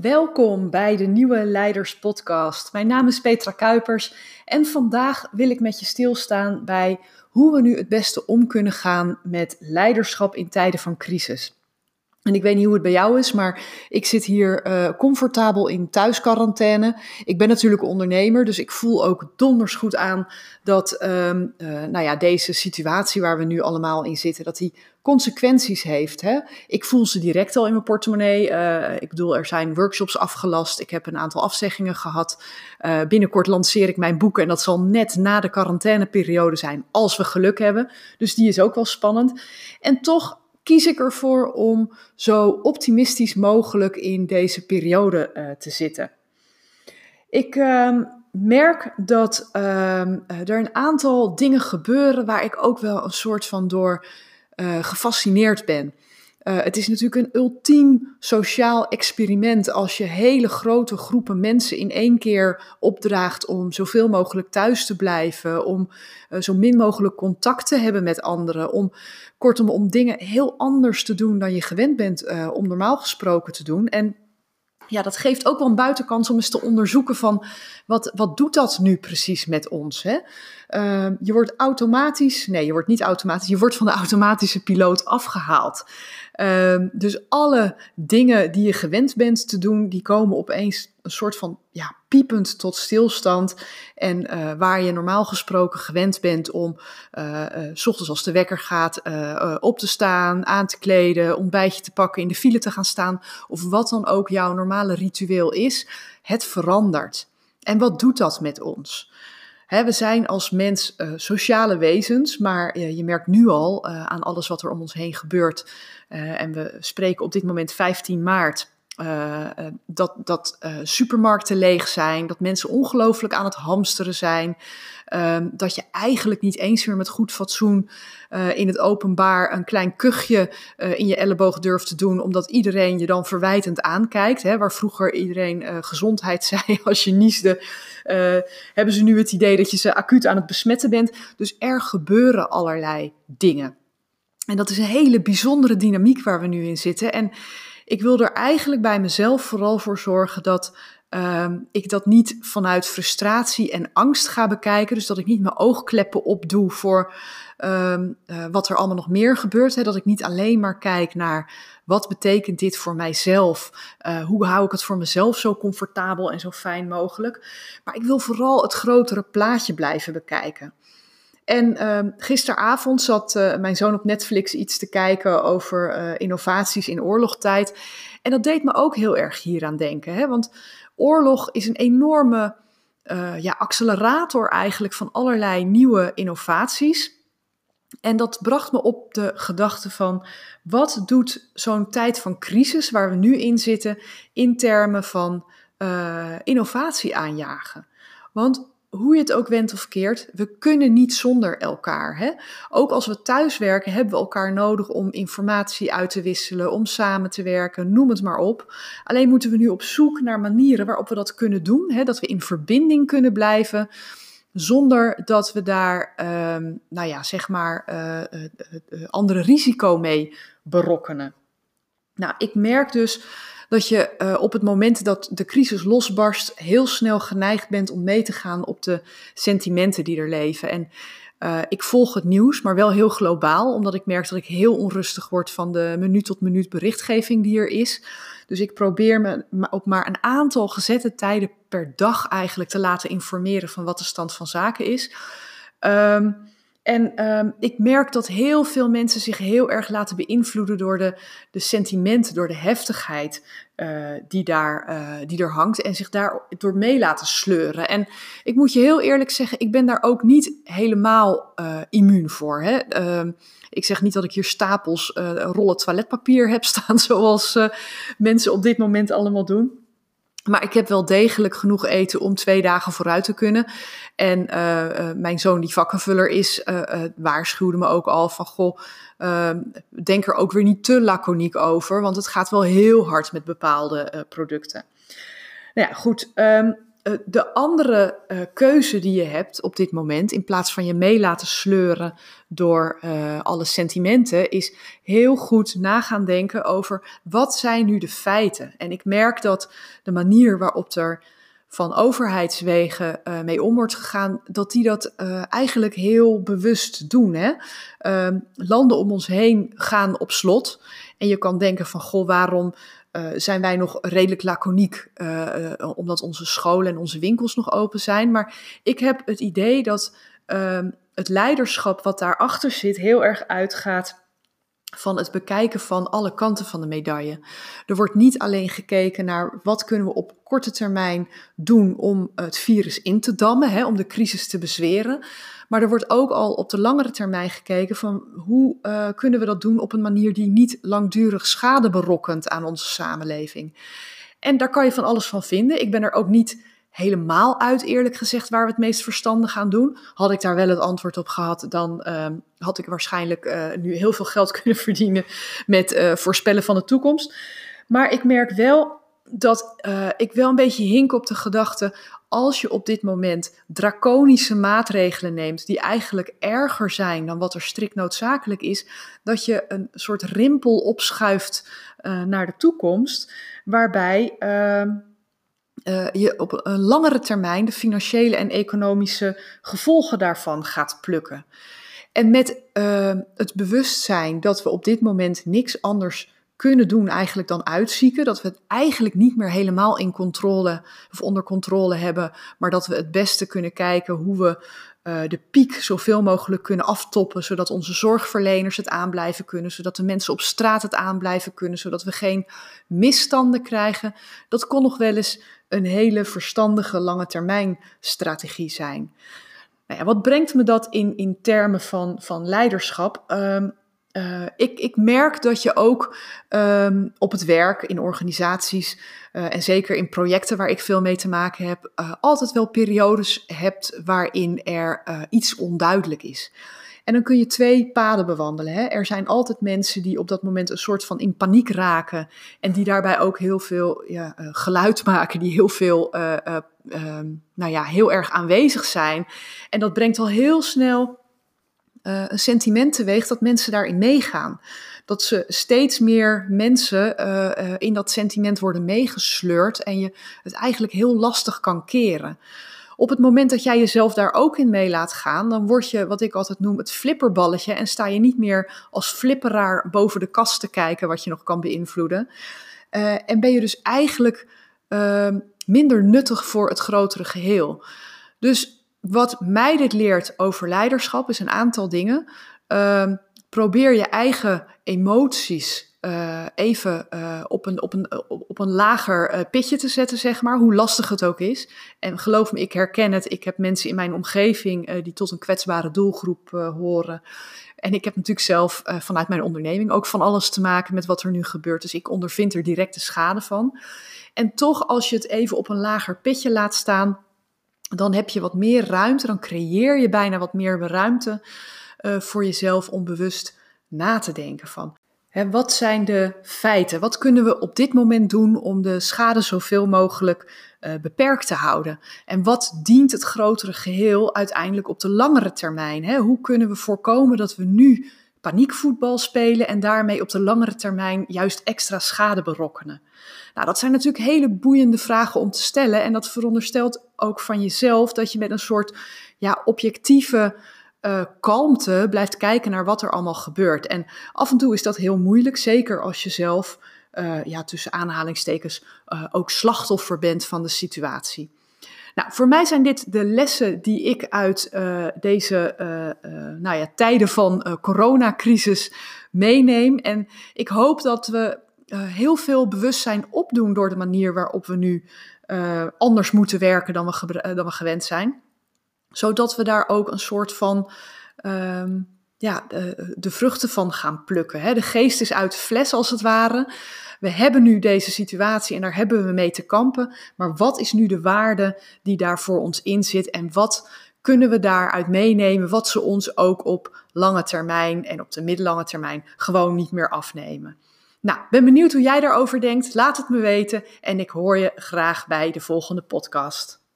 Welkom bij de nieuwe Leiders Podcast. Mijn naam is Petra Kuipers en vandaag wil ik met je stilstaan bij hoe we nu het beste om kunnen gaan met leiderschap in tijden van crisis. En ik weet niet hoe het bij jou is, maar ik zit hier uh, comfortabel in thuisquarantaine. Ik ben natuurlijk ondernemer, dus ik voel ook donders goed aan dat um, uh, nou ja, deze situatie waar we nu allemaal in zitten, dat die consequenties heeft. Hè? Ik voel ze direct al in mijn portemonnee. Uh, ik bedoel, er zijn workshops afgelast. Ik heb een aantal afzeggingen gehad. binnenkort lanceer ik mijn boek en dat zal net na de quarantaineperiode zijn, als we geluk hebben. Dus die is ook wel spannend. En toch kies ik ervoor om zo optimistisch mogelijk in deze periode uh, te zitten. Ik uh, merk dat uh, er een aantal dingen gebeuren waar ik ook wel een soort van door uh, gefascineerd ben. Uh, het is natuurlijk een ultiem sociaal experiment als je hele grote groepen mensen in één keer opdraagt om zoveel mogelijk thuis te blijven, om uh, zo min mogelijk contact te hebben met anderen, om kortom om dingen heel anders te doen dan je gewend bent uh, om normaal gesproken te doen. En ja, dat geeft ook wel een buitenkans om eens te onderzoeken van wat, wat doet dat nu precies met ons? Hè? Uh, je wordt automatisch, nee, je wordt niet automatisch, je wordt van de automatische piloot afgehaald. Uh, dus alle dingen die je gewend bent te doen, die komen opeens een soort van ja, piepend tot stilstand. En uh, waar je normaal gesproken gewend bent om uh, uh, s ochtends als de wekker gaat op te staan, aan te kleden, ontbijtje te pakken, in de file te gaan staan, of wat dan ook jouw normale ritueel is, het verandert. En wat doet dat met ons? We zijn als mens uh, sociale wezens, maar je merkt nu al uh, aan alles wat er om ons heen gebeurt. en we spreken op dit moment 15 maart. Dat dat supermarkten leeg zijn, dat mensen ongelooflijk aan het hamsteren zijn. Um, dat je eigenlijk niet eens meer met goed fatsoen in het openbaar een klein kuchje in je elleboog durft te doen, omdat iedereen je dan verwijtend aankijkt. Hè, waar vroeger iedereen gezondheid zei als je niesde, hebben ze nu het idee dat je ze acuut aan het besmetten bent. Dus er gebeuren allerlei dingen. En dat is een hele bijzondere dynamiek waar we nu in zitten. En ik wil er eigenlijk bij mezelf vooral voor zorgen dat um, ik dat niet vanuit frustratie en angst ga bekijken. Dus dat ik niet mijn oogkleppen opdoe voor um, uh, wat er allemaal nog meer gebeurt. Hè. Dat ik niet alleen maar kijk naar wat betekent dit voor mijzelf? Uh, hoe hou ik het voor mezelf zo comfortabel en zo fijn mogelijk? Maar ik wil vooral het grotere plaatje blijven bekijken. En uh, gisteravond zat uh, mijn zoon op Netflix iets te kijken over uh, innovaties in oorlogstijd. En dat deed me ook heel erg hieraan denken. Hè? Want oorlog is een enorme uh, ja, accelerator eigenlijk van allerlei nieuwe innovaties. En dat bracht me op de gedachte van wat doet zo'n tijd van crisis waar we nu in zitten in termen van innovatie aanjagen. Want hoe je het ook wendt of keert, we kunnen niet zonder elkaar. Hè? Ook als we thuiswerken, hebben we elkaar nodig om informatie uit te wisselen, om samen te werken, noem het maar op. Alleen moeten we nu op zoek naar manieren waarop we dat kunnen doen, hè? dat we in verbinding kunnen blijven, zonder dat we daar, uh, nou ja, zeg maar, uh, uh, andere risico mee berokkenen. Nou, ik merk dus dat je uh, op het moment dat de crisis losbarst heel snel geneigd bent om mee te gaan op de sentimenten die er leven. En uh, ik volg het nieuws, maar wel heel globaal, omdat ik merk dat ik heel onrustig word van de minuut tot minuut berichtgeving die er is. Dus ik probeer me op maar een aantal gezette tijden per dag eigenlijk te laten informeren van wat de stand van zaken is. Um, en um, ik merk dat heel veel mensen zich heel erg laten beïnvloeden door de, de sentimenten, door de heftigheid uh, die, daar, uh, die er hangt en zich daar door mee laten sleuren. En ik moet je heel eerlijk zeggen, ik ben daar ook niet helemaal uh, immuun voor. Hè? Uh, ik zeg niet dat ik hier stapels rollen toiletpapier heb staan, zoals mensen op dit moment allemaal doen. Maar ik heb wel degelijk genoeg eten om twee dagen vooruit te kunnen. En uh, mijn zoon, die vakkenvuller is, uh, waarschuwde me ook al van: Goh, ehm, denk er ook weer niet te laconiek over, want het gaat wel heel hard met bepaalde producten. Nou ja, goed. Um, de andere uh, keuze die je hebt op dit moment, in plaats van je mee laten sleuren door uh, alle sentimenten, is heel goed nagaan denken over wat zijn nu de feiten. En ik merk dat de manier waarop er van overheidswegen mee om wordt gegaan, dat die dat eigenlijk heel bewust doen. Hè? Uh, landen om ons heen gaan op slot. En je kan denken van, goh, waarom zijn wij nog redelijk laconiek, omdat onze scholen en onze winkels nog open zijn. Maar ik heb het idee dat ehm, het leiderschap wat daarachter zit heel erg uitgaat van het bekijken van alle kanten van de medaille. Er wordt niet alleen gekeken naar wat kunnen we op korte termijn doen om het virus in te dammen, hè, om de crisis te bezweren. Maar er wordt ook al op de langere termijn gekeken van hoe uh, kunnen we dat doen op een manier die niet langdurig schade berokkent aan onze samenleving. En daar kan je van alles van vinden. Ik ben er ook niet helemaal uit, eerlijk gezegd, waar we het meest verstandig gaan doen. Had ik daar wel het antwoord op gehad, dan uh, had ik waarschijnlijk uh, nu heel veel geld kunnen verdienen met uh, voorspellen van de toekomst. Maar ik merk wel dat ik wel een beetje hink op de gedachte, als je op dit moment draconische maatregelen neemt, die eigenlijk erger zijn dan wat er strikt noodzakelijk is, dat je een soort rimpel opschuift naar de toekomst, waarbij ehm, uh, je op een langere termijn de financiële en economische gevolgen daarvan gaat plukken. En met uh, het bewustzijn dat we op dit moment niks anders kunnen doen eigenlijk dan uitzieken, dat we het eigenlijk niet meer helemaal in controle of onder controle hebben, maar dat we het beste kunnen kijken hoe we uh, de piek zoveel mogelijk kunnen aftoppen, zodat onze zorgverleners het aanblijven kunnen, zodat de mensen op straat het aanblijven kunnen, zodat we geen misstanden krijgen. Dat kon nog wel eens een hele verstandige lange termijn strategie zijn. Nou wat brengt me dat in, in termen van, van leiderschap? Um, uh, ik, ik, merk dat je ook um, op het werk, in organisaties uh, en zeker in projecten waar ik veel mee te maken heb, uh, altijd wel periodes hebt waarin er iets onduidelijk is. En dan kun je twee paden bewandelen. Hè. Er zijn altijd mensen die op dat moment een soort van in paniek raken. En die daarbij ook heel veel ja, geluid maken, die heel veel, uh, nou ja, heel erg aanwezig zijn. En dat brengt al heel snel een sentiment teweeg dat mensen daarin meegaan. Dat ze steeds meer mensen in dat sentiment worden meegesleurd en je het eigenlijk heel lastig kan keren. Op het moment dat jij jezelf daar ook in mee laat gaan, dan word je wat ik altijd noem het flipperballetje en sta je niet meer als flipperaar boven de kast te kijken wat je nog kan beïnvloeden. En ben je dus eigenlijk uh, minder nuttig voor het grotere geheel. Dus wat mij dit leert over leiderschap is een aantal dingen. Uh, probeer je eigen emoties uh, even uh, op, een, op, een, op een lager uh, pitje te zetten, zeg maar, hoe lastig het ook is. En geloof me, ik herken het. Ik heb mensen in mijn omgeving die tot een kwetsbare doelgroep horen. En ik heb natuurlijk zelf vanuit mijn onderneming ook van alles te maken met wat er nu gebeurt. Dus ik ondervind er directe schade van. En toch, als je het even op een lager pitje laat staan, dan heb je wat meer ruimte. Dan creëer je bijna wat meer ruimte voor jezelf om bewust na te denken van wat zijn de feiten? Wat kunnen we op dit moment doen om de schade zoveel mogelijk uh, beperkt te houden? En wat dient het grotere geheel uiteindelijk op de langere termijn? Hè? Hoe kunnen we voorkomen dat we nu paniekvoetbal spelen en daarmee op de langere termijn juist extra schade berokkenen? Nou, dat zijn natuurlijk hele boeiende vragen om te stellen en dat veronderstelt ook van jezelf dat je met een soort ja, objectieve uh, kalmte blijft kijken naar wat er allemaal gebeurt. En af en toe is dat heel moeilijk, zeker als je zelf, uh, ja, tussen aanhalingstekens, uh, ook slachtoffer bent van de situatie. Nou, voor mij zijn dit de lessen die ik uit deze nou ja, tijden van coronacrisis meeneem. En ik hoop dat we heel veel bewustzijn opdoen door de manier waarop we nu anders moeten werken dan we, dan we gewend zijn zodat we daar ook een soort van um, ja, de, de, vruchten van gaan plukken. Hè. De geest is uit de fles als het ware. We hebben nu deze situatie en daar hebben we mee te kampen. Maar wat is nu de waarde die daar voor ons in zit en wat kunnen we daaruit meenemen, wat ze ons ook op lange termijn en op de middellange termijn gewoon niet meer afnemen. Nou, ben benieuwd hoe jij daarover denkt. Laat het me weten en ik hoor je graag bij de volgende podcast.